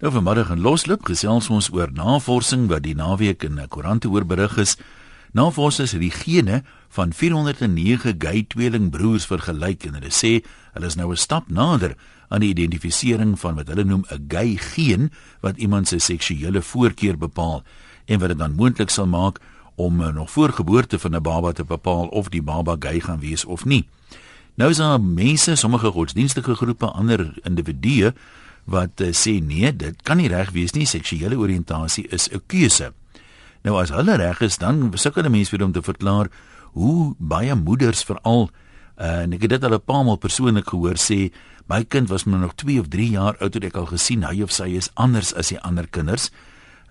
Nou vanmiddag in Losloop gesels ons oor navorsing wat die naweek in 'n koerant oor berig is. Navorsers het die gene van 409 gay tweelingbroers vergelyk en hulle sê hulle is nou 'n stap nader aan die identifisering van wat hulle noem 'n gay geen wat iemand se seksuele voorkeur bepaal en wat dit dan moontlik sal maak om uh, nog voor geboorte van 'n baba te bepaal of die baba gay gaan wees of nie. Nou is daar mense, sommige godsdienstige groepe, ander individue wat uh, sê nee, dit kan nie reg wees nie, seksuele oriëntasie is 'n keuse. Nou as hulle reg is, dan sukkel die mense weer om te verklaar hoe baie moeders veral uh, en ek het dit al 'n paar maal persoonlik gehoor sê, my kind was maar nog 2 of 3 jaar oud toe ek al gesien hy of sy is anders as die ander kinders.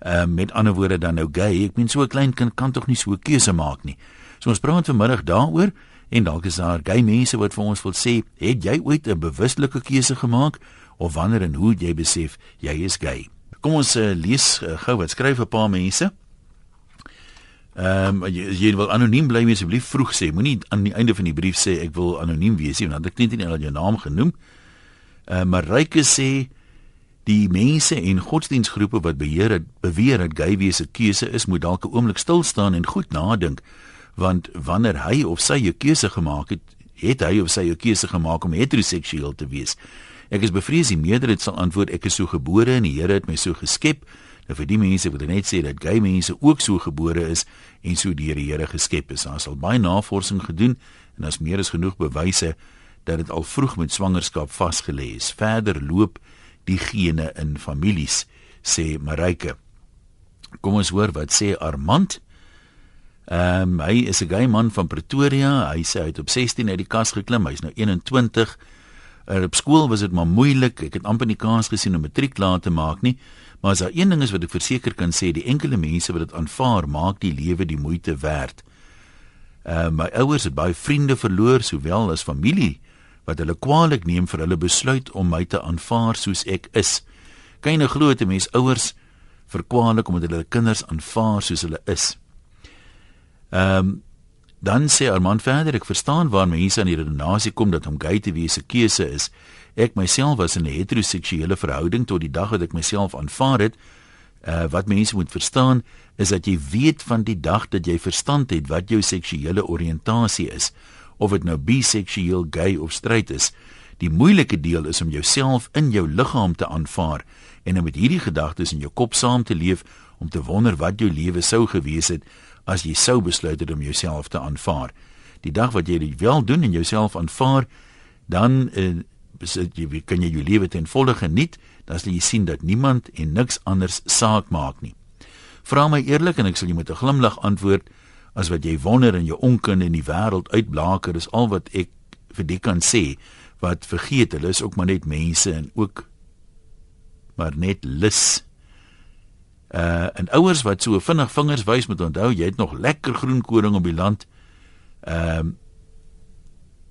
Uh, met ander woorde dan nou gay. Ek meen so 'n klein kind kan tog nie so 'n keuse maak nie. So ons praat vanmiddag daaroor en dalk is daar gay mense wat vir ons wil sê, het jy ooit 'n bewuslike keuse gemaak of wanneer en hoe jy besef jy is gay? Kom ons uh, lees uh, gou wat skryf 'n paar mense. Ehm um, jy, jy wil anoniem bly asseblief vroeg sê. Moenie aan die einde van die brief sê ek wil anoniem wees nie want dan het ek net nie al jou naam genoem. Ehm uh, maar Ryke sê die mense en godsdienstgroepe wat beheer het beweer dat gay wees 'n keuse is, moet dalk 'n oomblik stil staan en goed nadink, want wanneer hy of sy 'n keuse gemaak het, het hy of sy 'n keuse gemaak om heteroseksueel te wees. Ek is bevrees die meerderheid sal antwoord ek is so gebore en die Here het my so geskep. Nou vir die mense wat net sê dat gay mense ook so gebore is en so deur die Here geskep is, daar sal baie navorsing gedoen en daar's meer as genoeg bewyse dat dit al vroeg met swangerskap vasgelê is. Verder loop diegene in families sê Marike. Kom ons hoor wat sê Armand. Ehm um, hy is 'n gay man van Pretoria. Hy sê hy het op 16 uit die kas geklim. Hy's nou 21. Er op skool was dit maar moeilik. Ek het amper nie kans gesien om matriek laat te maak nie. Maar as daar een ding is wat ek verseker kan sê, die enkele mense wat dit aanvaar, maak die lewe die moeite werd. Ehm uh, my ouers het baie vriende verloor, sowel as familie wat hulle kwaadlik neem vir hulle besluit om my te aanvaar soos ek is. Kan jy nou glo dat mense ouers verkwaadelik omdat hulle kinders aanvaar soos hulle is? Ehm um, dan sê Armand verder ek verstaan waar mense aan die redenasie kom dat om gay te wees 'n keuse is. Ek myself was in 'n heteroseksuele verhouding tot die dag wat ek myself aanvaar het. Uh wat mense moet verstaan is dat jy weet van die dag dat jy verstand het wat jou seksuele oriëntasie is of dit nou biseksueel, gay of straight is. Die moeilike deel is om jouself in jou liggaam te aanvaar en om met hierdie gedagtes in jou kop saam te leef om te wonder wat jou lewe sou gewees het as jy sou besluit het om jouself te aanvaar. Die dag wat jy dit wel doen en jouself aanvaar, dan uh, besit jy kan jy jou lewe ten volle geniet, dan sal jy sien dat niemand en niks anders saak maak nie. Vra my eerlik en ek sal jou met 'n glimlag antwoord, as wat jy wonder in jou onkunde in die wêreld uitblaker is al wat ek vir dit kan sê wat vergeet hulle is ook maar net mense en ook maar net lus uh en ouers wat so vinnig vingers wys moet onthou jy het nog lekker groen koring op die land ehm uh,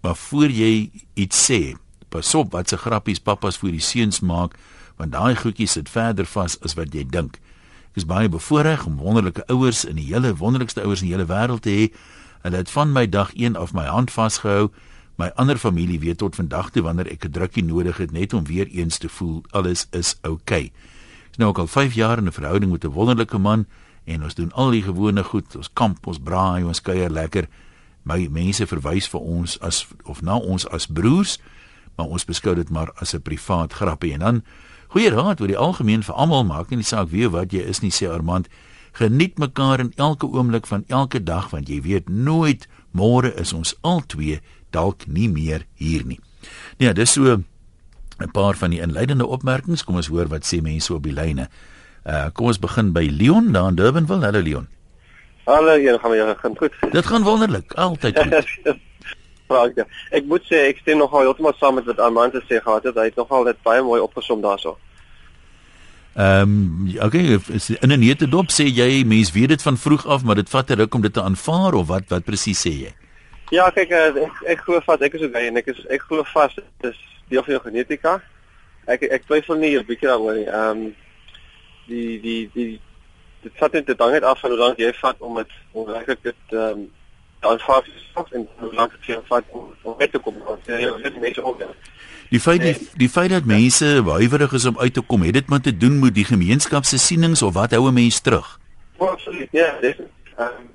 maar voor jy iets sê pas op wat se grappies pappas vir die seuns maak want daai goedjies sit verder vas as wat jy dink Ek is baie bevoorreg om wonderlike ouers in die hele wonderlikste ouers in die hele wêreld te hê. Hulle het van my dag 1 af my hand vasgehou. My ander familie weet tot vandag toe wanneer ek 'n drukkie nodig het net om weer eens te voel alles is oukei. Okay. Ek is nou al 5 jaar in 'n verhouding met 'n wonderlike man en ons doen al die gewone goed. Ons kamp, ons braai, ons kuier lekker. My mense verwys vir ons as of na ons as broers, maar ons beskou dit maar as 'n privaat grappie en dan Goeie raad oor die algemeen vir almal maak nie saak wie wat jy is nie sê Armand. Geniet mekaar in elke oomblik van elke dag want jy weet nooit môre is ons albei dalk nie meer hier nie. Nee, dis so 'n paar van die inleidende opmerkings. Kom ons hoor wat sê mense op die lyne. Uh kom ons begin by Leon daar in Durbanville. Hallo Leon. Hallo, jy gaan jy gaan goed. Dit gaan wonderlik, altyd goed. vraag. Ek moet sê ek stem nogal heeltemal saam met wat Armand gesê gehad het. Hy het nogal dit baie mooi opgesom daarso. Ehm um, okay, in 'n nette dop sê jy mense weet dit van vroeg af, maar dit vat 'n ruk om dit te aanvaar of wat wat presies sê jy? Ja, kyk eh, ek ek glo vas ek is ook gay en ek is ek glo vas dit is deel van jou genetika. Ek ek twyfel nie 'n bietjie daaroor nie. Ehm um, die die die dit vat net dit hang net af van hoe lank jy vat om dit om regtig dit ehm um, aanvaar en hoe lank dit vir vat om uit te kom want jy weet mense ook dan. Die feit die, die feit dat mense huiwerig is om uit te kom, het dit maar te doen met die gemeenskap se sienings of wat hou 'n mens terug? Absoluut. Ja, dis ehm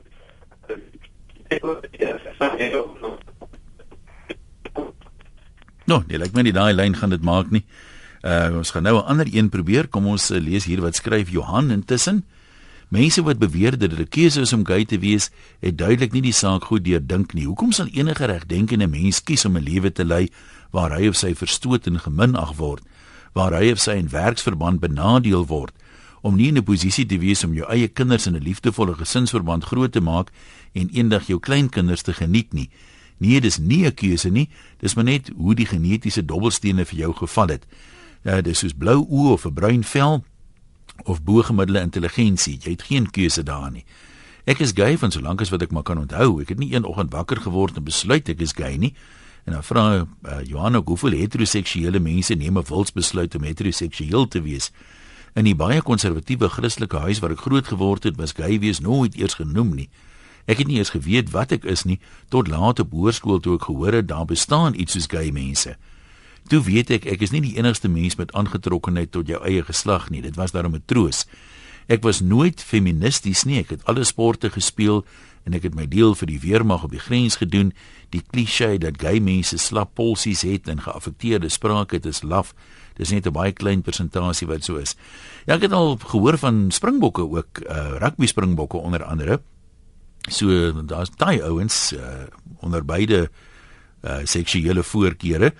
Nou, jy lyk my nie daai lyn gaan dit maak nie. Uh ons gaan nou 'n ander een probeer. Kom ons uh, lees hier wat skryf Johan intussen. Mense wat beweer dat 'n keuse is om gay te wees, het duidelik nie die saak goed deurdink nie. Hoekom sal enige regdenkende mens kies om 'n lewe te lei waar hy of sy verstoot en geminag word, waar hy of sy in werksverband benadeel word? om nie in 'n posisie te wees om jou eie kinders in 'n liefdevolle gesinsverband groot te maak en eendag jou kleinkinders te geniet nie. Nee, dis nie 'n keuse nie. Dis maar net hoe die genetiese dobbelstene vir jou geval het. Ja, dis soos blou oë of 'n bruin vel of bo-gemiddelde intelligensie. Jy het geen keuse daar nie. Ek is gay van solank as wat ek maar kan onthou. Ek het nie een oggend wakker geword en besluit ek is gay nie. En dan vra uh, Johanna hoeveel heteroseksuele mense neem 'n wilsbesluit om heteroseksueel te wees. In die baie konservatiewe Christelike huis waar ek groot geword het, was gay wees nooit eers genoem nie. Ek het nie eens geweet wat ek is nie tot laat op hoërskool toe ek gehoor het daar bestaan iets soos gay mense. Toe weet ek ek is nie die enigste mens met aangetrokkenheid tot jou eie geslag nie. Dit was daarom 'n troos. Ek was nooit feministies nie. Ek het alle sporte gespeel en ek het my deel vir die weermag op die grens gedoen. Die klise dat gay mense slap polsies het en geaffekteerde spraak het is laf. Dis net 'n baie klein persentasie wat so is. Ja, ek het al gehoor van springbokke ook, uh rugby springbokke onder andere. So daar's daai ouens uh onder beide uh seksuele voorkeure.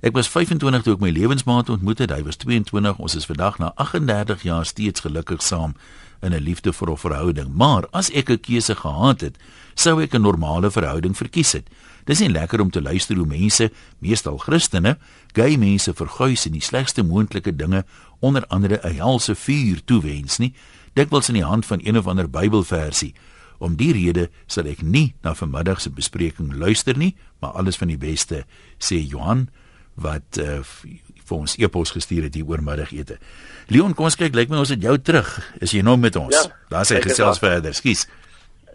Ek was 25 toe ek my lewensmaat ontmoet het. Hy was 22. Ons is vandag na 38 jaar steeds gelukkig saam in 'n liefdevolle verhouding. Maar as ek 'n keuse gehad het, sou ek 'n normale verhouding verkies het. Dis nie lekker om te luister hoe mense, meestal Christene, gay mense verguis en die slegste moontlike dinge, onder andere 'n helse vuur toewens nie. Dikwels in die hand van een of ander Bybelversie. Om die rede sal ek nie na vanmiddag se bespreking luister nie, maar alles van die beste, sê Johan wat uh, vir ons e-pos gestuur het hier oor middagete. Leon, kom ons kyk, lyk my ons het jou terug. Is jy nog met ons? Ja, Daar sê gesels verder. Skus.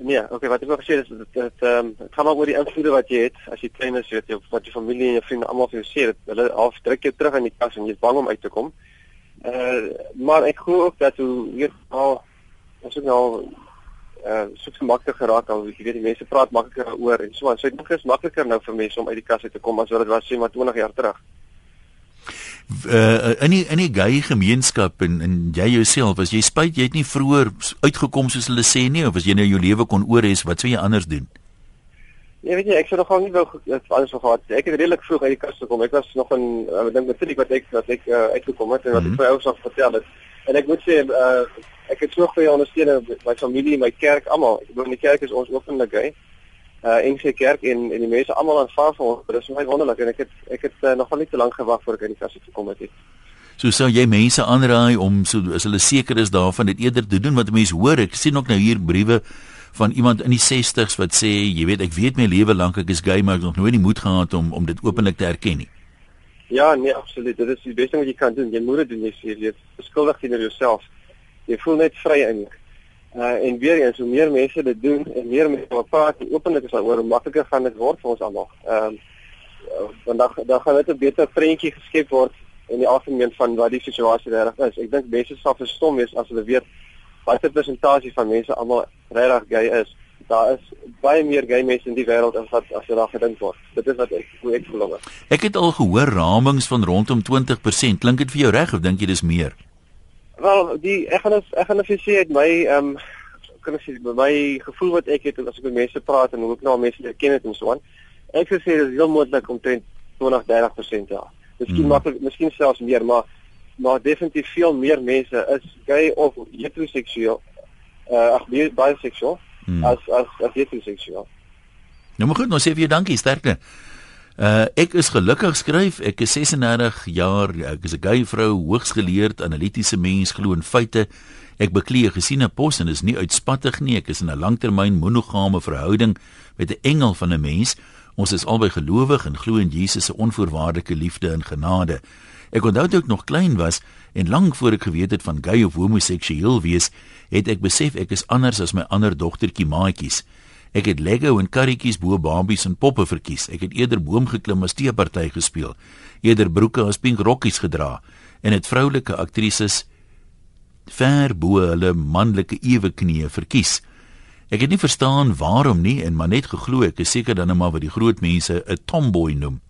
Nee, okay, wat ek wou gesê is dit dit ehm um, gaan maar oor die invloede wat jy het as jy klein is, weet jy, wat jou familie en jou vriende almal vir jou sê, dit hulle half druk jou terug in die kas en jy's bang om uit te kom. Uh maar ek glo ook dat hoe hier al ons het nou uh so makliker geraak al jy weet die mense praat makliker oor en so aan. So dit is makliker nou vir mense om uit die kas uit te kom as wat dit was sê maar 20 jaar terug uh, in die in die gay gemeenskap en en jy jouself as jy spyt jy het nie vroeër uitgekom soos hulle sê nie of as jy nou jou lewe kon oor hê wat sou jy anders doen? Ja weet jy ek sou nogal nie wou alles so gehad. Ek het redelik vroeg uit die kas gekom. Ek was nog in ek dink matriek wat ek wat ek uh, uitgekom het en wat mm -hmm. ek vir ouers al vertel het. En ek moet sê uh, ek het so baie ondersteuning my familie, my kerk, almal. Ek bedoel die kerk is ons openlik gay uh NG Kerk en en die mense almal aanvaar vir ons. Dit is my wonderlik en ek het ek het uh, nogal nie te lank gewag voor ek uit die kas gekom het nie. So sou jy mense aanraai om so as hulle seker is daarvan dit eerder te doen wat mense hoor. Ek sien ook nou hier briewe van iemand in die 60's wat sê, jy weet, ek weet my lewe lank ek is gay, maar ek het nog nooit die moed gehad om om dit openlik te erken nie. Ja, nee, absoluut. Dit is die beste wat jy kan doen. Jy moet dit doen, jy sê jy is skuldig teenoor jouself. Jy voel net vry in. Uh en weer eens hoe meer mense dit doen en meer mense wat praat en openlik is daaroor, makliker gaan dit word vir ons almal. Ehm uh, vandag dan gaan dit 'n beter prentjie geskep word in die algemeen van wat die situasie regtig is. Ek dink mense sal verstom wees as hulle weet watter persentasie van mense almal regtig gay is. Daar is baie meer gay mense in die wêreld as wat as jy daar gedink word. Dit is wat ek hoe ek glo. Ek het al gehoor ramings van rondom 20%. Klink dit vir jou reg of dink jy dis meer? Wel, die ek gaan ek gaan vir sê my ehm um, kan ek sê my gevoel wat ek het as ek met mense praat en hoe ek nou mense leer ken het en so aan. Ek sê dit is heel moontlik om 20 30% ja. Miskien hmm. maklik, miskien selfs meer, maar maar definitief veel meer mense is gay of heteroseksueel. Uh ag baie baie seksueel hmm. as as as heteroseksueel. Nou maar goed, nou sê vir jou dankie, sterkte. Uh ek is gelukkig skryf, ek is 36 jaar, ek is 'n gay vrou, hoogs geleerd, analitiese mens, glo in feite. Ek bekleë gesiene pos en is nie uitspattig nie. Ek is in 'n langtermyn monogame verhouding met 'n engel van 'n mens. Ons is albei gelowig en glo in Jesus se onvoorwaardelike liefde en genade. Ek onthou toe ek nog klein was en lank voor ek geweet het van gay of homoseksueel wees, het ek besef ek is anders as my ander dogtertjie maatjies. Ek het Lego en karretjies bo Barbies en poppe verkies. Ek het eerder boom geklim as teeparty gespeel. Eerder broeke as pink rokkies gedra en het vroulike aktrises ver bo hulle manlike ewe knieë verkies. Ek het nie verstaan waarom nie en maar net geglo ek is seker dan net maar wat die groot mense 'n tomboy noem.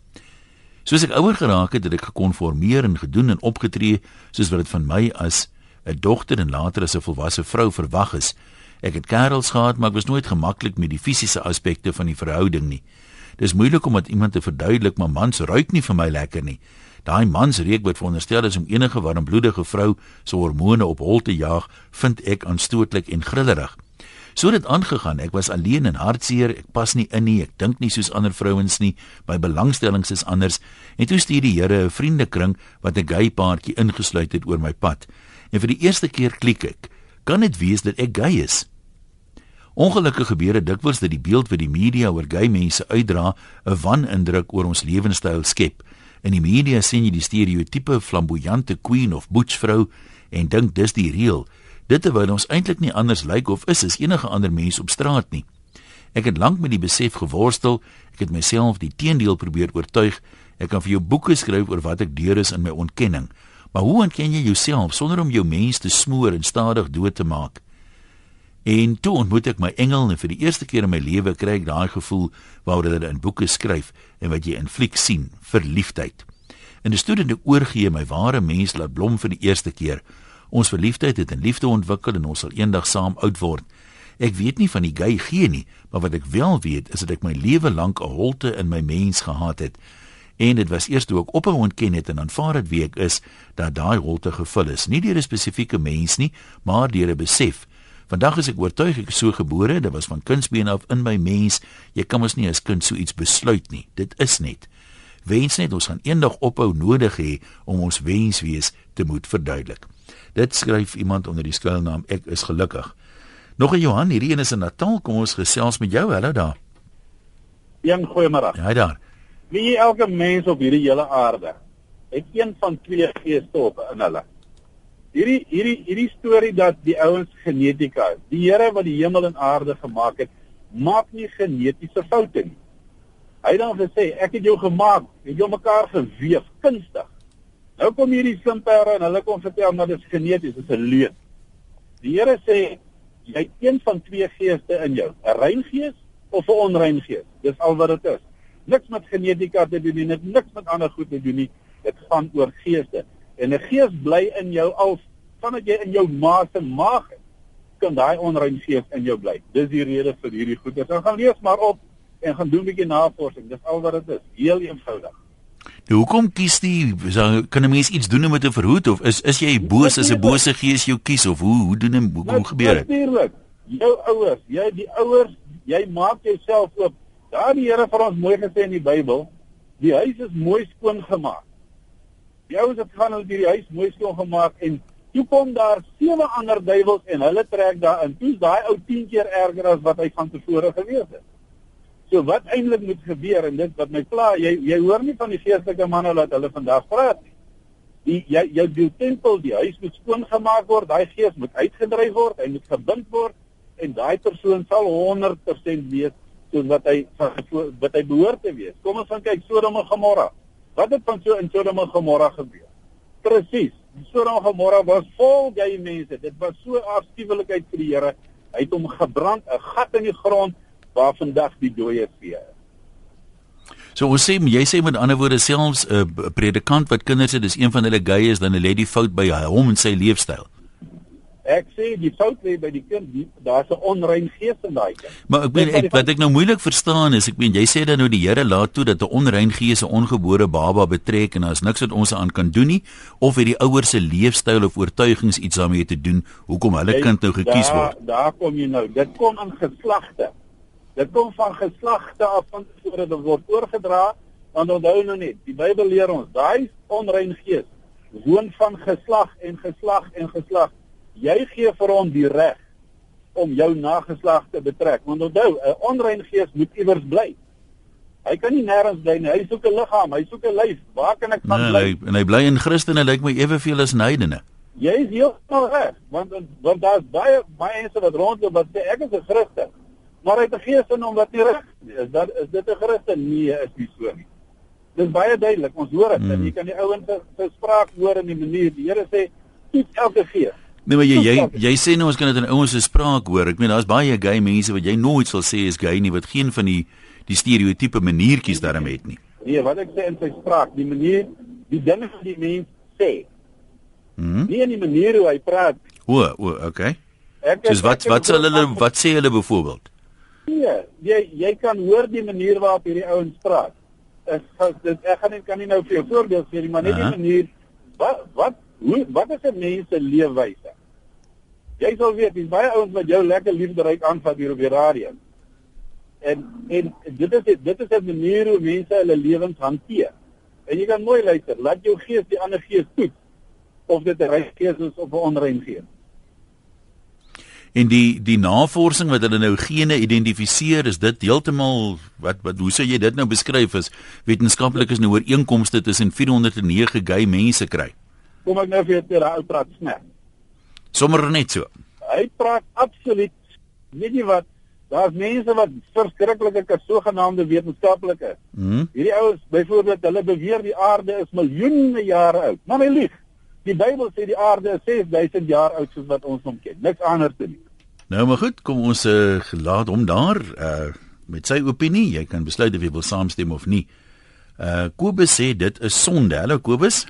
Soos ek ouer geraak het, het ek gekonformeer en gedoen en opgetree soos wat dit van my as 'n dogter en later as 'n volwasse vrou verwag is. Ek het kerels gehad, maar ek was nooit gemaklik met die fisiese aspekte van die verhouding nie. Dis moeilik om met iemand te verduidelik maar mans ruik nie vir my lekker nie. Daai mans reuk wat veronderstel is om enige warmbloedige vrou se hormone op hol te jaag, vind ek aanstootlik en grillerig. So het dit aangegaan. Ek was alleen en hartseer. Ek pas nie in nie. Ek dink nie soos ander vrouens nie. My belangstellings is anders. En toe stuur die Here 'n vriendekring wat 'n gay paartjie ingesluit het oor my pad. En vir die eerste keer klik ek. Kan dit wees dat ek gay is? Ongelukkig gebeur dit dikwels dat die beeld wat die media oor gay mense uitdra, 'n wanindruk oor ons lewenstyl skep. In die media sien jy die stereotipe flamboyante queen of butch vrou en dink dis die reël. Dit terwyl ons eintlik nie anders lyk of is as enige ander mens op straat nie. Ek het lank met die besef geworstel, ek het myself die teendeel probeer oortuig. Ek kan vir jou boeke skryf oor wat ek deur is in my ontkenning. Maar hoe ontken jy jouself sonder om jou mens te smoor en stadig dood te maak? En toe ontmoet ek my engel en vir die eerste keer in my lewe kry ek daai gevoel waaroor hulle in boeke skryf en wat jy in fliek sien, verliefdheid. En die studente oorgee my ware mens laat blom vir die eerste keer. Ons verliefdheid het in liefde ontwikkel en ons sal eendag saam oud word. Ek weet nie van die gay gee nie, maar wat ek wel weet is dat ek my lewe lank 'n holte in my mens gehad het. En dit was eers toe ek ophou ontken het en aanvaar het wie ek is, dat daai holte gevul is, nie deur 'n spesifieke mens nie, maar deur 'n besef Vandag is ek oortuig ek is so gebore, dit was van kindsbeen af in my mens. Jy kan mos nie as kind so iets besluit nie. Dit is net. Wens net ons gaan eendag ophou nodig hê om ons wenswees te moet verduidelik. Dit skryf iemand onder die skuilnaam ek is gelukkig. Nog 'n Johan, hierdie een is in Natal. Kom ons gesels met jou. Hallo daar. Een goeiemôre. Ja, daar. Wie elke mens op hierdie hele aarde het een van twee geeste op in hulle hierdie hierdie hierdie storie dat die ouens genetika, die Here wat die hemel en aarde gemaak het, maak nie genetiese foute nie. Hy het dan gesê, ek het jou gemaak, het jou mekaar geweef kunstig. Nou kom hierdie simpere en hulle kom vertel dat dit is geneties, dit is 'n leuen. Die Here sê jy het een van twee geeste in jou, 'n rein gees of 'n onrein gees. Dis al wat dit is. Niks met genetika te doen nie, niks met ander goed te doen nie. Dit gaan oor geeste. En 'n gees bly in jou al vandat jy in jou ma se maag is, kan daai onrein gees in jou bly. Dis die rede vir hierdie goeie. Dan gaan lees maar op en gaan doen 'n bietjie navorsing. Dis al wat dit is. Heel eenvoudig. Nou hoekom kies die kan 'n mens iets doen om te verhoed of is is jy boos as 'n bose gees jou kies of hoe hoe doen hom hoe, hoe gebeur dit? Natuurlik. Jou ouers, jy die ouers, jy maak jouself oop. Daar die Here vir ons mooi gesê in die Bybel, die huis is mooi skoon gemaak. Die ouens het gaan hulle die huis mooi skoon gemaak en toe kom daar sewe ander duiwels en hulle trek daarin. Toe's daai ou 10 keer erger as wat hy van tevore gewees het. So wat eintlik moet gebeur en dit wat my pla, jy jy hoor nie van die geestelike manne wat hulle vandag praat nie. Die jy jou die tempel, die huis moet skoon gemaak word, daai gees moet uitgedryf word, hy moet gebind word en daai persoon sal 100% wees soos wat hy wat hy behoort te wees. Kom ons gaan kyk Sodom en Gomorra. Wat het van so in Sodom en Gomorra gebeur? Presies. Sodom en Gomorra was vol gay mense. Dit was so afskuwelikheid vir die Here. Hy het hom gebrand, 'n gat in die grond waar vandag die dooie vee is. So ons sê jy sê met ander woorde selfs 'n uh, predikant wat kinders het, dis een van hulle gay is dan 'n lady fout by hom en sy leefstyl. Ek sê die fout lê by die kind, daar's 'n onrein gees in daai kind. Maar ek meen ek wat ek nou moeilik verstaan is, ek meen jy sê dan nou die Here laat toe dat 'n onrein gees 'n ongebore baba betrek en daar's niks wat ons aan kan doen nie of het die ouers se leefstyl of oortuigings iets daarmee te doen hoekom hulle kind nou gekies daar, word. Daar kom jy nou. Dit kom in geslagte. Dit kom van geslagte af van voordat dit word oorgedra, want onthou nou net, die Bybel leer ons, daai onrein gees woon van geslag en geslag en geslag jy gee vir hom die reg om jou nageslag te betrek. Want onthou, 'n onrein gees moet iewers bly. Hy kan nie nêrens bly nie. Hy soek 'n liggaam, hy soek 'n lyf. Waar kan ek gaan nee, bly? Hy, en hy bly in Christene lyk my eweveel as heidene. Jy is heeltemal reg, want want daar's baie baie mense wat rondloop wat sê ek is 'n Christen. Maar hy het 'n gees in hom wat nie reg is. Dat is dit 'n Christen? Nee, is nie so nie. Dis baie duidelik. Ons hoor dit. Mm. Jy kan die ouens se, se spraak hoor in die manier die Here sê, "Toets elke gees." Nee, maar jy jy, jy sê nou ons kan dit in ouens se spraak hoor. Ek meen daar's baie gay mense wat jy nooit sal sê is gay nie wat geen van die die stereotipe maniertjies daarmee het nie. Nee, wat ek sê in sy spraak, die manier, die dinge wat die mens sê. Mhm. Nie in die manier hoe hy praat. O, o, okay. Ek Dis wat wat sal hulle wat sê hulle byvoorbeeld? Nee, jy jy kan hoor die manier waarop hierdie ouens praat. Ek dit ek gaan nie kan nie nou vir jou voorbeeld gee nie, maar net die manier wat wat hoe wat is 'n mens se leefwyse? Jy sal weet, dis baie ouens wat jou lekker liefderyk aanvat hier op die radio. En en dit is dit is 'n manier hoe mense hulle lewens hanteer. En jy kan mooi luister, laat jou gees die ander gees toets of dit 'n rein gees is of 'n onrein gees. En die die navorsing wat hulle nou gene identifiseer, is dit heeltemal wat wat hoe sou jy dit nou beskryf as wetenskaplikes nou ooreenkomste tussen 409 gay mense kry? Kom ek nou vir jou ter ou praat snaak. Sommer net so. Hy praat absoluut weet jy wat daar's mense wat verskriklike sogenaamde wetenskaplikes. Mhm. Hierdie ouens byvoorbeeld hulle beweer die aarde is miljoene jare oud. Maar hy lieg. Die Bybel sê die aarde is 6000 jaar oud soos wat ons hom ken. Niks anders te nie. Nou maar goed, kom ons uh, laat hom daar uh met sy opinie. Jy kan besluit of jy wil saamstem of nie. Uh Kobus sê dit is sonde. Hallo Kobus.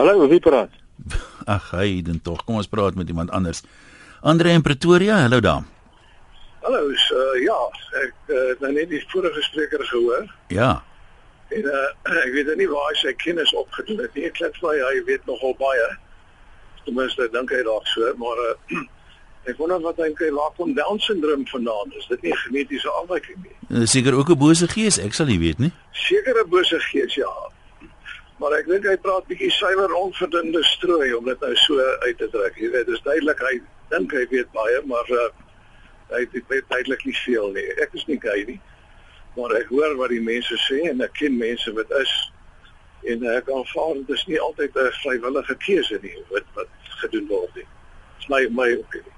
Hallo, wie praat? Ag, hy dan tog. Kom ons praat met iemand anders. Andre in Pretoria. Hallo daar. Hallo, uh, ja, ek uh, het nou net die vorige spreker gehoor Ja. En uh, ek weet nie waar hy sy kennis opgedoen het nie. Ek klink vir hy weet nogal baie. Ten minste dink hy dalk so, maar uh, ek wonder wat dink hy waar kom Down syndroom vandaan? Is dit nie genetiese afwyking nie? Uh, Seker ook 'n bose gees. Ek sal nie weet nie. Sekere bose gees ja. Maar ek dink hy praat bietjie suiwer onverdunde strooi om dit nou so uit te trek. Jy weet, dis duidelik hy dink hy weet baie, maar uh, hy hy weet duidelik nie veel nie. Ek is nie gay nie. Maar ek hoor wat die mense sê en ek ken mense wat is en ek aanvaar dit is nie altyd 'n vrywillige keuse nie wat wat gedoen word nie. Dis my my opinie.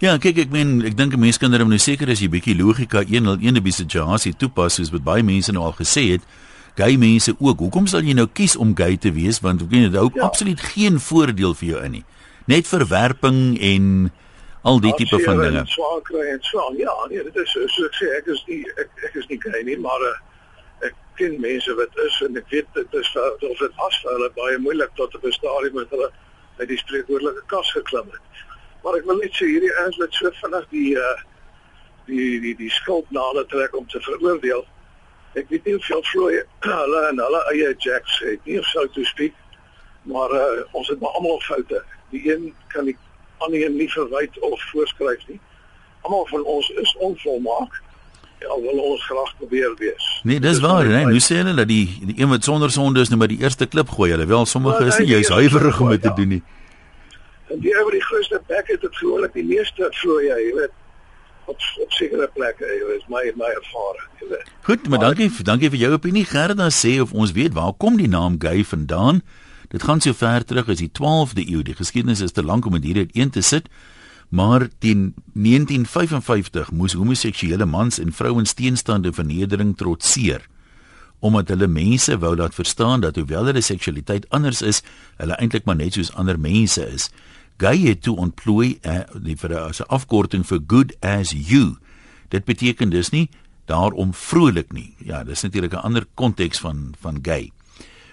Ja, kyk ek meen ek dink 'n mens kan dan nou seker as jy bietjie logika 101 op die situasie toepas soos wat baie mense nou al gesê het. Gay mense ook. Hoekom sal jy nou kies om gay te wees want ek weet dit hou Ja. absoluut geen voordeel vir jou in nie. Net verwerping en al die tipe van dinge. Swaar kry en so. aan. Ja, nee, dit is so ek sê ek is nie ek ek is nie gay nie, maar uh, ek ken mense wat is en ek weet dit is of dit was vir hulle baie moeilik tot op 'n stadium met hulle uit die spreekwoordelike kas geklim het. Maar ek wil net sê hierdie ouens wat so vinnig die uh die die die skuld na hulle trek om te veroordeel. Ek weet nie hoeveel vloei hulle en hulle eie jacks het nie of so to speak. Maar uh, ons het maar almal foute. Die een kan die ander een nie verwyd of voorskryf nie. Almal van ons is onvolmaak. Ja, wil ons graag probeer wees. Nee, dis waar, nee. Hoe sê hulle dat die die een wat sonder sonde is nou maar die eerste klip gooi. Hulle wel sommige Ja, is nie nee, juis die huiwerig om dit te doen nie. En die ou wat die grootste bek het, het gewoonlik die meeste vloei, jy weet. Op op sekere plekke, weet, is my my ervaring, jy weet. Goed, maar dankie dankie vir jou opinie. Gerda sê of ons weet waar kom die naam gay vandaan? Dit gaan so ver terug as die 12de eeu. Die geskiedenis is te lank om dit hier uiteen te sit. Maar teen 1955 moes homoseksuele mans en vrouens teenstande vernedering trotseer omdat hulle mense wou laat verstaan dat hoewel hulle seksualiteit anders is, hulle eintlik maar net soos ander mense is. Gay het toe ontplooi uh, die vir as 'n afkorting vir good as you. Dit beteken dus nie daarom vrolik nie. Ja, dis natuurlik 'n ander konteks van van gay.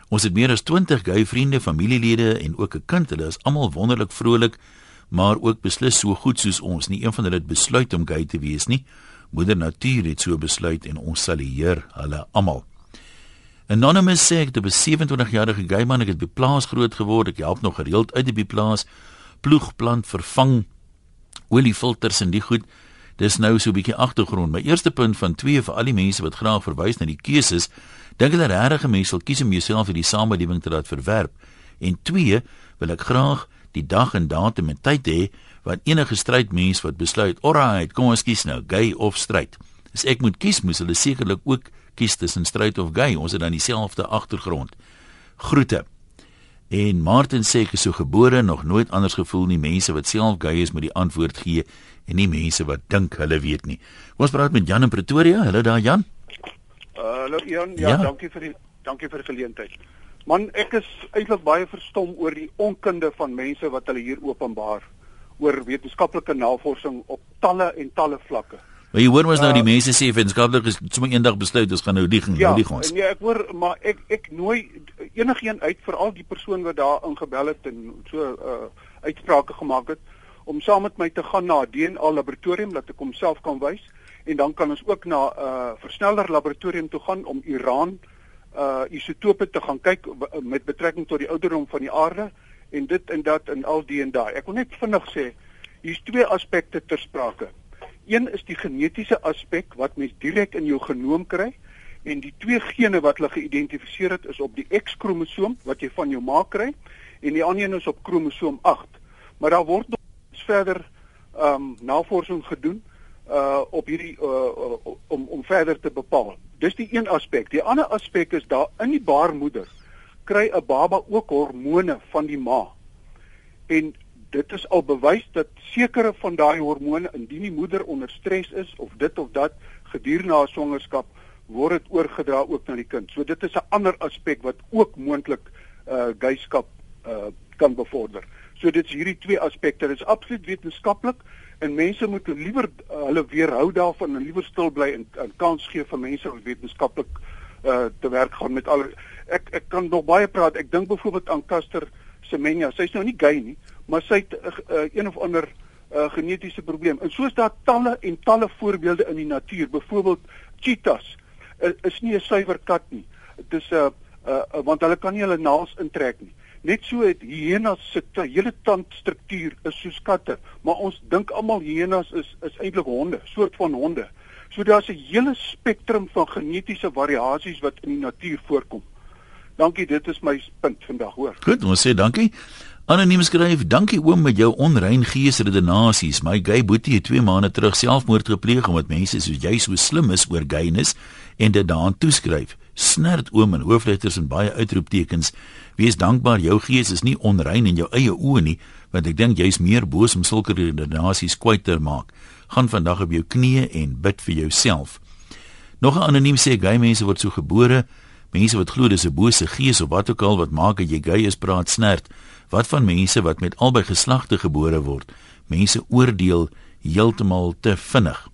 Ons het meer as 20 gay vriende, familielede en ook 'n kind. Hulle is almal wonderlik vrolik, maar ook beslis so goed soos ons. Nie een van hulle het besluit om gay te wees nie. Moeder Natuur het so besluit en ons salueer hulle almal. Anonymous sê ek het 'n 27-jarige gay man, ek het by plaas groot geword. Ek help nog gereeld uit die plaas, ploeg, plant, vervang oliefilters en die goed. Dis nou so 'n bietjie agtergrond. My eerste punt van 2 vir al die mense wat graag verwys na die keuses, dink hulle regtig 'n mens sal kies om jouself in die samelewing te laat verwerp. En 2, wil ek graag die dag en datum en tyd hê wat enige strydmens wat besluit, "Alright, kom ons kies nou, gay of stryd." As ek moet kies, moes hulle sekerlik ook kies tussen stryd of gay. Ons het dan dieselfde agtergrond. Groete. En Martin sê ek is so gebore nog nooit anders gevoel nie mense wat self gay is met die antwoord gee en nie mense wat dink hulle weet nie. Ons praat met Jan in Pretoria. Hallo daar Jan. Uh, hallo uh, Jan. Ja, ja, dankie vir die dankie vir die geleentheid. Man, ek is eintlik baie verstom oor die onkunde van mense wat hulle hier openbaar oor wetenskaplike navorsing op talle en talle vlakke. Maar jy hoor mos nou die uh, mense sê wetenskaplik is sommer eendag besluit ons gaan nou die gaan ja, die ons. Ja, nee, ek hoor maar ek ek nooi enigiemand uit veral die persoon wat daar ingebel het en so uh uitsprake gemaak het om saam met my te gaan na 'n DNA laboratorium dat ek homself kan wys en dan kan ons ook na 'n uh, versneller laboratorium toe gaan om Iran uh isotope te gaan kyk met betrekking tot die ouderdom van die aarde en dit en dat en al die en daai. Ek wil net vinnig sê hier's twee aspekte ter sprake. Een is die genetiese aspek wat mens direk in jou genoom kry en die twee gene wat hulle geïdentifiseer het is op die X-kromosoom wat jy van jou ma kry en die ander een is op kromosoom 8. Maar daar word nog verder ehm um, navorsing gedoen uh op hierdie uh, uh om om verder te bepaal. Dis die een aspek. Die ander aspek is daar in die baarmoeder kry 'n baba ook hormone van die ma. En dit is al bewys dat sekere van daai hormone indien die moeder onder stres is of dit of dat gedurende haar swangerskap word dit oorgedra ook na die kind. So dit is 'n ander aspek wat ook moontlik uh geyskap uh kan bevorder. So dit is hierdie twee aspekte. Dit is absoluut wetenskaplik en mense moet liewer uh, hulle weerhou daarvan en liewer stil bly en, en kans gee vir mense wat wetenskaplik uh te werk gaan met al ek ek kan nog baie praat. Ek dink byvoorbeeld aan Caster Semenya. Sy's nou nie gay nie, maar sy het uh, uh, een of ander uh, genetiese probleem. En soos daar talle en talle voorbeelde in die natuur, byvoorbeeld cheetahs, uh, is nie 'n suiwer kat nie. Dit is 'n uh, uh, uh, want hulle kan nie hulle naels intrek nie. Net so het hyenas se hele tandstruktuur is soos katte, maar ons dink almal hyenas is is eintlik honde, soort van honde. So daar's 'n hele spektrum van genetiese variasies wat in die natuur voorkom. Dankie, dit is my punt vandag, hoor. Goed, ons sê dankie. Anoniem skryf: "Dankie oom met jou onrein geesredenasies. My gay boetie het 2 maande terug selfmoord gepleeg omdat mense soos jy so slim is oor gayness en dit daaraan toeskryf. Snert oom in hoofletters en baie uitroeptekens. Wees dankbaar jou gees is nie onrein in jou eie oë nie, want ek dink jy's meer boos om sulke redenasies kwyt te maak. Gaan vandag op jou knieë en bid vir jouself." Nog 'n anoniem sê: "Gay mense word so gebore. Mense wat glo dis 'n bose gees of wat ook al wat maak dat jy gay is, praat snert." Wat van mense wat met albei geslagte gebore word? Mense oordeel heeltemal te vinnig.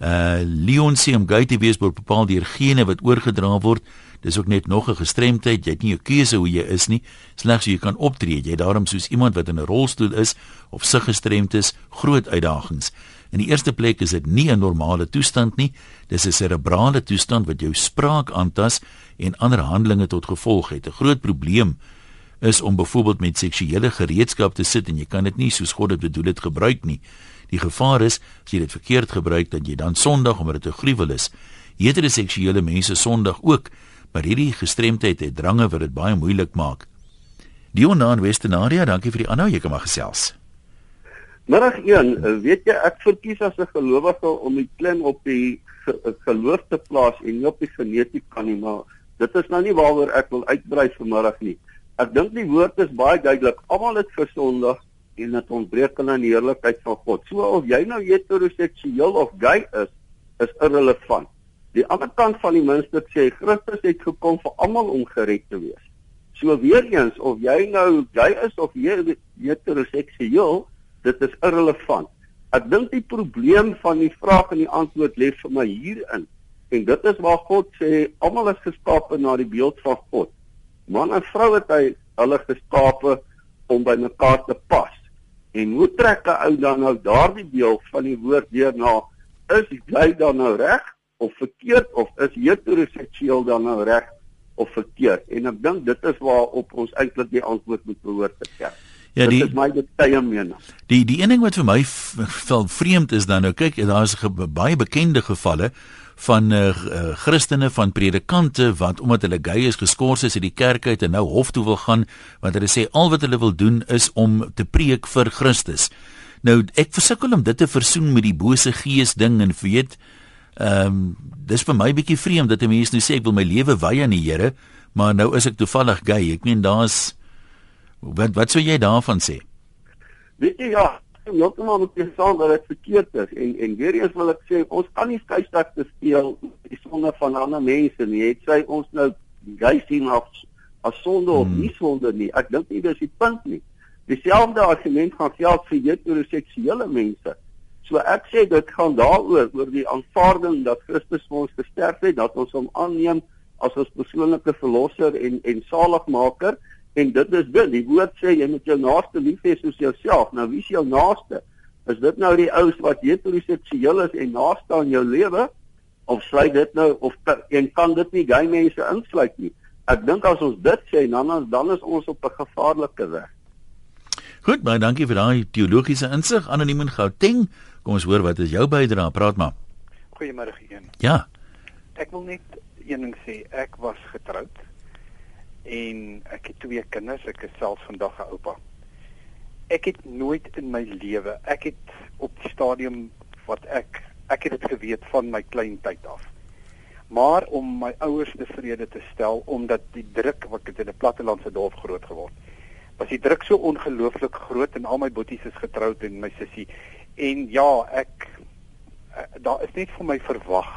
Uh Leon sê om gay te wees word bepaal deur gene wat oorgedra word. Dis ook net nog 'n gestremdheid. Jy het nie 'n keuse hoe jy is nie, slegs hoe jy kan optree. Jy daarom soos iemand wat in 'n rolstoel is of sig gestremd is, groot uitdagings. In die eerste plek is dit nie 'n normale toestand nie. Dis 'n serebrale toestand wat jou spraak aantas en ander handelinge tot gevolg het. 'n Groot probleem is om byvoorbeeld met seksuele gereedskap te sit en jy kan dit nie soos God dit bedoel het gebruik nie. Die gevaar is as jy dit verkeerd gebruik dat jy dan sondig omdat dit 'n gruwel is. Heteroseksuele mense sondig ook, maar hierdie gestremdheid het drange wat dit baie moeilik maak. Dionaan Westenaria, dankie vir die aanhou, jy kan maar gesels. Middag 1, weet jy ek verkies as 'n gelowige om die klem op die geloof te plaas en nie op die genetika nie, maar dit is nou nie waaroor ek wil uitbrei vanmiddag nie. Ek dink die woord is baie duidelik. Almal het versondig en dit ontbreek aan die heerlikheid van God. So of jy nou heteroseksueel of gay is, is irrelevant. Die ander kant van die muntstuk sê Christus het gekom vir almal om gered te wees. So weer eens of jy nou gay is of heteroseksueel, dit is irrelevant. Ek dink die probleem van die vraag en die antwoord lê vir my hierin. En dit is waar God sê almal is geskape na die beeld van God man en vrou het hy hulle geskape om by mekaar te pas. En hoe trek 'n ou dan nou daardie deel van die woord weer na is jy dan nou reg of verkeerd of is heteroseksueel dan nou reg of verkeerd? En ek dink dit is waar op ons eintlik die antwoord moet behoort te kry. Ja, die, dit is my baie mening. Die die een ding wat vir my vreemd is dan nou kyk, daar is baie bekende gevalle van uh, Christene van predikante wat omdat hulle gay is geskort is uit die kerk uit en nou hof toe wil gaan want hulle sê al wat hulle wil doen is om te preek vir Christus. Nou ek versukkel om dit te versoen met die bose gees ding en weet Ehm um, dis vir my bietjie vreemd dat 'n mens nou sê ek wil my lewe wy aan die Here, maar nou is ek toevallig gay. Ek meen daar's wat wat sou jy daarvan sê? Weet jy ja, heeltemal met jou saam dat dit verkeerd is en en weer eens wil ek sê ons kan nie skeielik te speel die sonde van ander mense nie. Het sy ons nou gay sien as as sonde hmm. of nie sonde nie. Ek dink nie dis die punt nie. Dieselfde argument gaan geld vir heteroseksuele mense. So ek sê dit gaan daaroor oor die aanvaarding dat Christus vir ons gesterf het, dat ons hom aanneem as ons persoonlike verlosser en en saligmaker en dit is dit. Die woord sê jy moet jou naaste lief hê soos jouself. Nou wie is jou naaste? Is dit nou die ouens wat heteroseksueel is en naaste aan jou lewe of sluit dit nou of en kan dit nie gay mense insluit nie? Ek dink as ons dit sê dan dan is ons op 'n gevaarlike weg. Goed, baie dankie vir daai teologiese insig anoniem in Gauteng. Kom ons hoor wat is jou bydrae? Praat maar. Goeiemôre een. Ja. Ek wil net een ding sê. Ek was getroud en ek het twee kinders. Ek is self vandag 'n oupa. Ek het nooit in my lewe, ek het op die stadium wat ek ek het dit geweet van my klein tyd af. Maar om my ouers tevrede te stel omdat die druk wat ek in 'n plattelandse dorp groot geword was die druk so ongelooflik groot en al my boeties is getroud en my sussie en ja ek eh, daar is net vir my verwag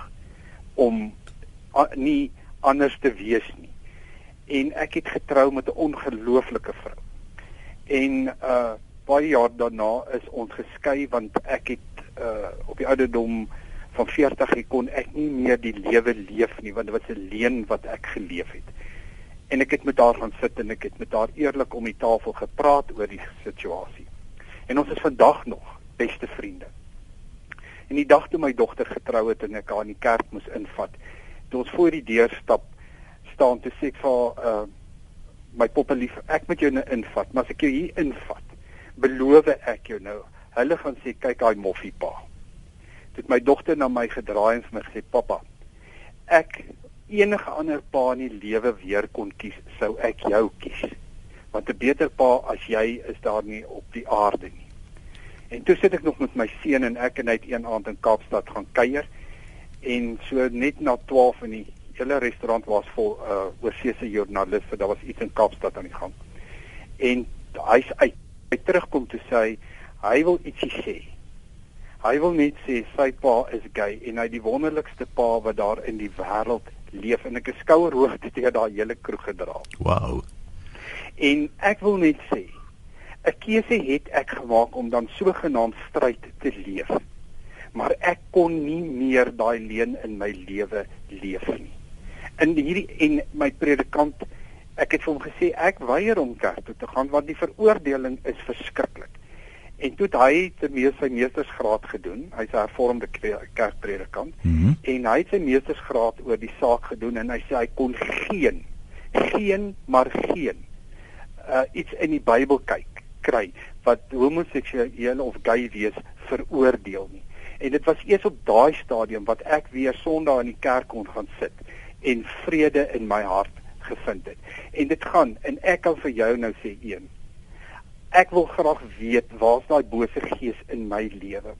om a, nie anders te wees nie. En ek het getrou met 'n ongelooflike vrou. En uh baie jaar daarna is ons geskei want ek het uh op die ouderdom van 40 ek kon ek nie meer die lewe leef nie want dit was 'n leen wat ek geleef het. En ek het met haar gaan sit en ek het met haar eerlik om die tafel gepraat oor die situasie. En ons is vandag nog beste vriende. En die dag toe my dogter getrou het en ek haar in die kerk moes invat, toe ons voor die deur stap, staan te sê ek vir uh my poppelief, ek moet jou nou invat, maar as ek jou hier invat, beloof ek jou nou, hulle gaan sê kyk daai moffie pa. Dit my dogter na my gedraai en vir my gesê pappa, ek enige ander pa in die lewe weer kon kies, sou ek jou kies. Want 'n beter pa as jy is daar nie op die aarde nie. En toe sit ek nog met my seun en ek en hy het een aand in Kaapstad gaan kuier en so net na 12 in die hele restaurant was vol uh oorseese joernaliste, daar was iets in Kaapstad aan die gang. En hy's uit. Hy terugkom toe sê hy, hy wil ietsie sê. Hy wil net sê sy pa is gay en hy die wonderlikste pa wat daar in die wêreld leef en ek het skouerhoogte teenoor daai hele kroeg gedra. Wow. En ek wil net sê 'n keuse het ek gemaak om dan sogenaamd stryd te leef. Maar ek kon nie meer daai leen in my lewe leef nie. In hierdie en my predikant ek het vir hom gesê ek weier om kerk toe te gaan want die veroordeling is verskriklik. En toe het hy minste sy meestersgraad gedoen. Hy's 'n hervormde kerkpredikant mm -hmm. en hy het sy meestersgraad oor die saak gedoen en hy sê hy kon geen geen maar geen uh, iets in die Bybel kyk kry wat homoseksuele of gay wees veroordeel nie. En dit was eers op daai stadium wat ek weer Sondag in die kerk kon gaan sit en vrede in my hart gevind het. En dit gaan en ek kan vir jou nou sê een ek wil graag weet waar's daai bose gees in my lewe.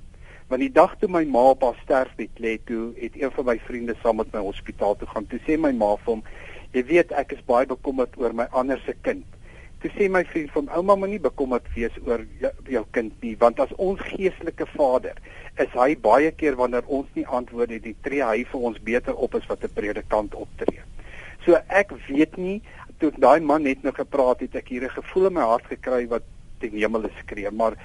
Want die dag toe my ma op haar sterfbed lê, toe het een van my vriende saam met my hospitaal toe gaan. Toe sê my ma vir hom, "Jy weet ek is baie bekommerd oor my ander se kind." Toe sê my vriend hom, "Ouma, moenie bekommerd wees oor jou, jou kind nie, want as ons geestelike vader is hy baie keer wanneer ons nie antwoord het, die tree hy vir ons beter op as wat 'n predikant optree." So ek weet nie toe daai man net nou gepraat het, ek hier 'n gevoel in my hart gekry wat ten hemel skree, maar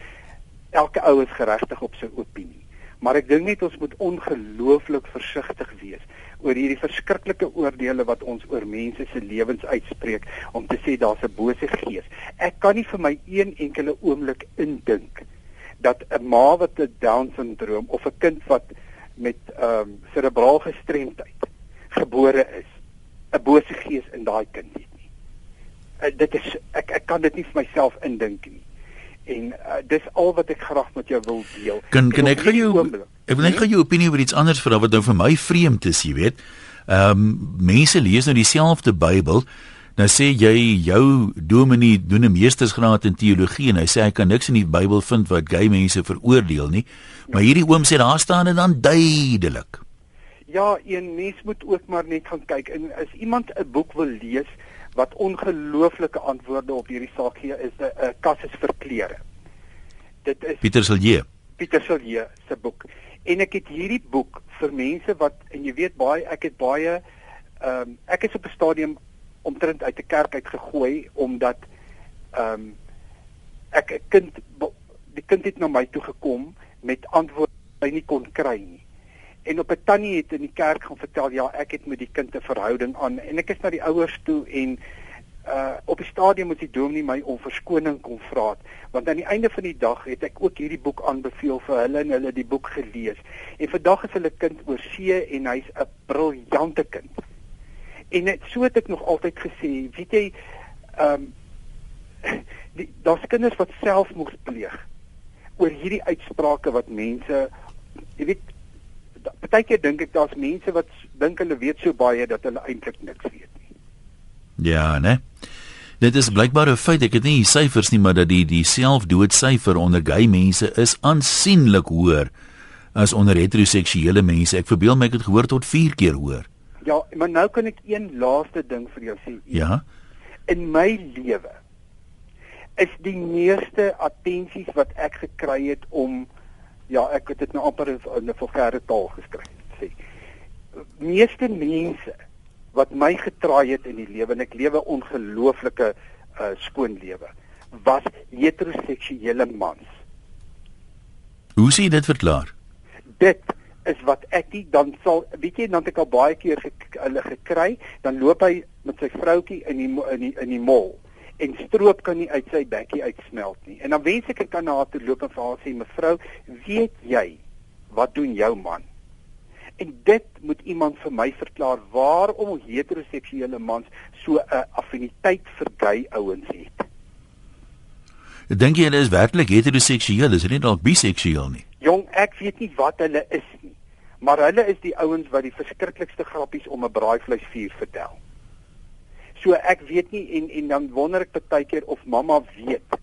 elke ou is geregtig op sy opinie. Maar ek dink net ons moet ongelooflik versigtig wees oor hierdie verskriklike oordeele wat ons oor mense se lewens uitspreek om te sê daar's 'n bose gees. Ek kan nie vir my een enkele oomblik indink dat 'n ma wat 'n down syndroom of 'n kind wat met ehm um, cerebraal gestremdheid gebore is, 'n bose gees in daai kind het uh, dit is ek ek kan dit nie vir myself indink nie. En uh, dis al wat ek graag met jou wil deel. Kan kan ek gou jou ek wil net gou jou opinie oor iets anders vra wat nou vir my vreemd is, jy weet. Ehm um, mense lees nou dieselfde Bybel. Nou sê jy jou dominee doen 'n meestersgraad in teologie en hy sê hy kan niks in die Bybel vind wat gay mense veroordeel nie. Maar hierdie oom sê daar staan dit dan duidelik. Ja, een mens moet ook maar net gaan kyk en as iemand 'n boek wil lees wat ongelooflike antwoorde op hierdie saak gee, is 'n uh, Kassis vir klere. Dit is Pieter Silje. Pieter Silje se boek. En ek het hierdie boek vir mense wat en jy weet baie ek het baie ehm um, ek is op 'n stadium omtrent uit 'n kerk uit gegooi omdat ehm um, ek 'n kind die kind het na my toe gekom met antwoorde wat hy nie kon kry nie. En op 'n tannie het in die kerk gaan vertel ja, ek het met die kind 'n verhouding aan. En ek is na die ouers toe en uh op die stadium moet die dominee my om verskoning kom vra want aan die einde van die dag het ek ook hierdie boek aanbeveel vir hulle en hulle die boek gelees. En vandag is hulle kind oor see en hy's 'n briljante kind. En net so het ek nog altyd gesê weet jy ehm um, daar's kinders wat selfmoord pleeg oor hierdie uitsprake wat mense jy weet partykeer dink ek daar's mense wat dink hulle weet so baie dat hulle eintlik niks weet nie. Ja, né? Dit is blykbaar 'n feit, ek het nie die syfers nie, maar dat die die selfdoodsyfer onder gay mense is aansienlik hoër as onder heteroseksuele mense. Ek verbeel my ek het gehoor tot 4 keer hoër. Ja, maar nou kan ek een laaste ding vir jou sê. Ja. In my lewe is die meeste attensies wat ek gekry het om ja, ek het dit nou amper in 'n vulgêre taal geskryf sê. Meeste mense wat my getraai het in die lewe en ek lewe ongelooflike uh, skoon lewe was heteroseksuele mans. Hoe sien dit verklaar? Dit is wat ek nie dan sal weet jy dan het ek al baie keer hulle gekry dan loop hy met sy vroutjie in die in die in die mall en stroop kan nie uit sy bekkie uitsmelt nie. En dan wens ek ek kan na haar toe loop en vir haar sê mevrou, weet jy wat doen jou man? En dit moet iemand vir my verklaar waarom heteroseksuele mans so 'n affiniteit vir gay ouens het. Ek dink jy hulle is werklik heteroseksueel, is hulle nie dalk biseksueel nie? Jong, ek weet nie wat hulle is nie. Maar hulle is die ouens wat die verskriklikste grappies om 'n braaivleisvuur vertel. So ek weet nie en en dan wonder ek baie keer of mamma weet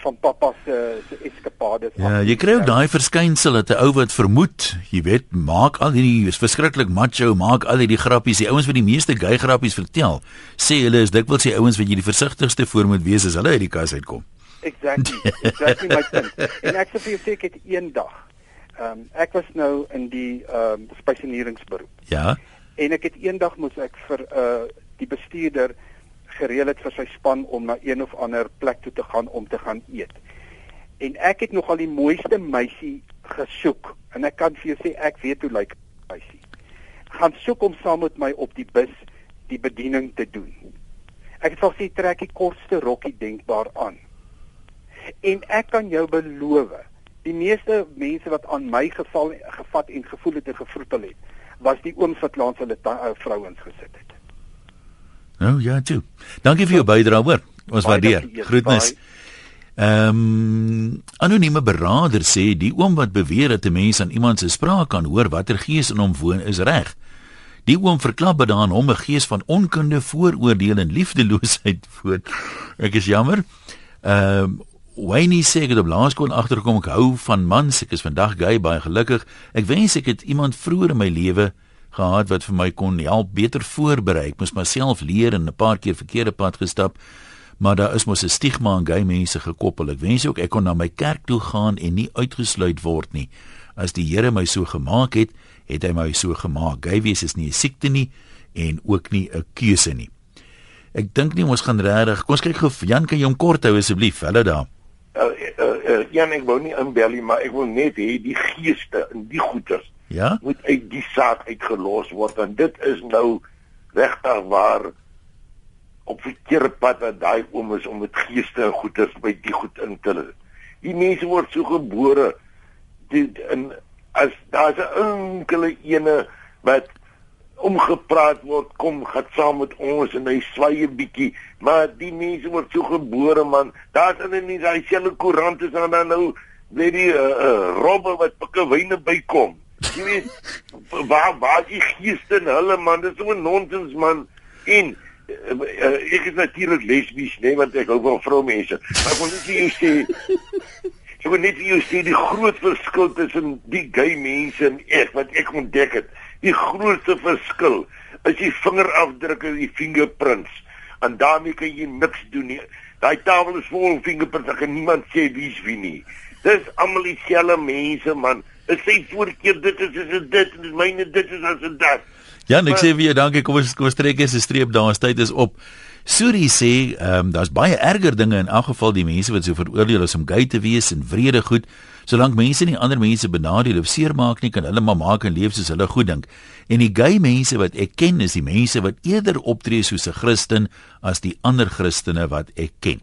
van pappa se se eskapades. Ja, jy kry ook daai verskynsel dat 'n ou wat vermoed, jy weet, maak al hierdie is verskriklik macho, maak al hierdie grappies. Die ouens wat die meeste gay grappies vertel, sê hulle is dikwels die ouens wat jy die versigtigste voor moet wees as hulle uit die kas uitkom. Exactly. Exactly my punt. En ek sê vir jou sê ek het eendag ehm um, ek was nou in die ehm um, spesialiseringsberoep. Ja. En ek het eendag moes ek vir 'n uh, die bestuurder gereël het vir sy span om na een of ander plek toe te gaan om te gaan eet. En ek het nogal die mooiste meisie gesoek en ek kan vir jou sê ek weet hoe lyk meisie. Gaan soek om saam met my op die bus die bediening te doen. Ek het vir sy trek die kortste rokkie denkbaar aan. En ek kan jou beloof, die meeste mense wat aan my geval gevat en gevoel het en gevroetel het, was die ooms wat langs hulle uh, vrouens gesit het. Nou ja, toe. Dankie vir jou bydrae, hoor. Ons waardeer. Groetnis. Ehm um, anonieme beraader sê die oom wat beweer dat 'n mens aan iemand se spraak kan hoor watter gees in hom woon is reg. Die oom verklap dat aan hom 'n gees van onkunde, vooroordeel en liefdeloosheid woon. Ek is jammer. Ehm um, Wayne sê ek het op laerskool agtergekom ek hou van mans. Ek is vandag gay, baie gelukkig. Ek wens ek het iemand vroeër in my lewe gehad wat vir my kon help beter voorberei. Ek moes myself leer en 'n paar keer verkeerde pad gestap. Maar daar is mos 'n stigma aan gay mense gekoppel. Ek wens ook ek kon na my kerk toe gaan en nie uitgesluit word nie. As die Here my so gemaak het, het hy my so gemaak. Gay wees is nie 'n siekte nie en ook nie 'n keuse nie. Ek dink nie ons gaan regtig. Kom ons kyk gou Jan kan jy hom kort hou asseblief. Hallo daar. Uh, uh, uh, Jan ek wou nie inbel nie, maar ek wil net hê die geeste en die goeters Ja? Moet uit die saak uitgelos word en dit is nou regtig waar op verkeerde pad wat daai oom is om met geeste en goeders by die goed in te lê. Die mense word so gebore dit in as daar's 'n enkele ene wat omgepraat word kom gaan saam met ons en hy swaaie bietjie maar die mense word so gebore man daar's in die daai selfe koerant is dan nou weet die uh, uh, robbe wat pikke wyne bykom Jy weet waar waar die geeste in hulle man, dis so nonsens man. En uh, uh, ek is natuurlik lesbies, nee, want ek hou van vroumense. Maar ek wil net vir jou sê Ek wil net vir jou sê die groot verskil tussen die gay mense en ek wat ek ontdek het. Die grootste verskil is die vingerafdrukke, die fingerprints. En daarmee kan jy niks doen nie. Daai tafel is vol fingerprints, ek kan niemand sê wie's wie nie. Dis almal dieselfde mense man. Dit sê voorkeer dit is is dit en myne dit is as dit. Ja, ek sê vir jou dankie. Kom ons kom ons trek eens 'n streep daar. Ons tyd is op. Suri sê, ehm um, daar's baie erger dinge in elk geval die mense wat so veroordeel is om gay te wees en vrede goed. Solank mense nie ander mense benadeel of seermaak nie, kan hulle maar maak en leef soos hulle goed dink. En die gay mense wat ek ken, is die mense wat eerder optree soos 'n Christen as die ander Christene wat ek ken.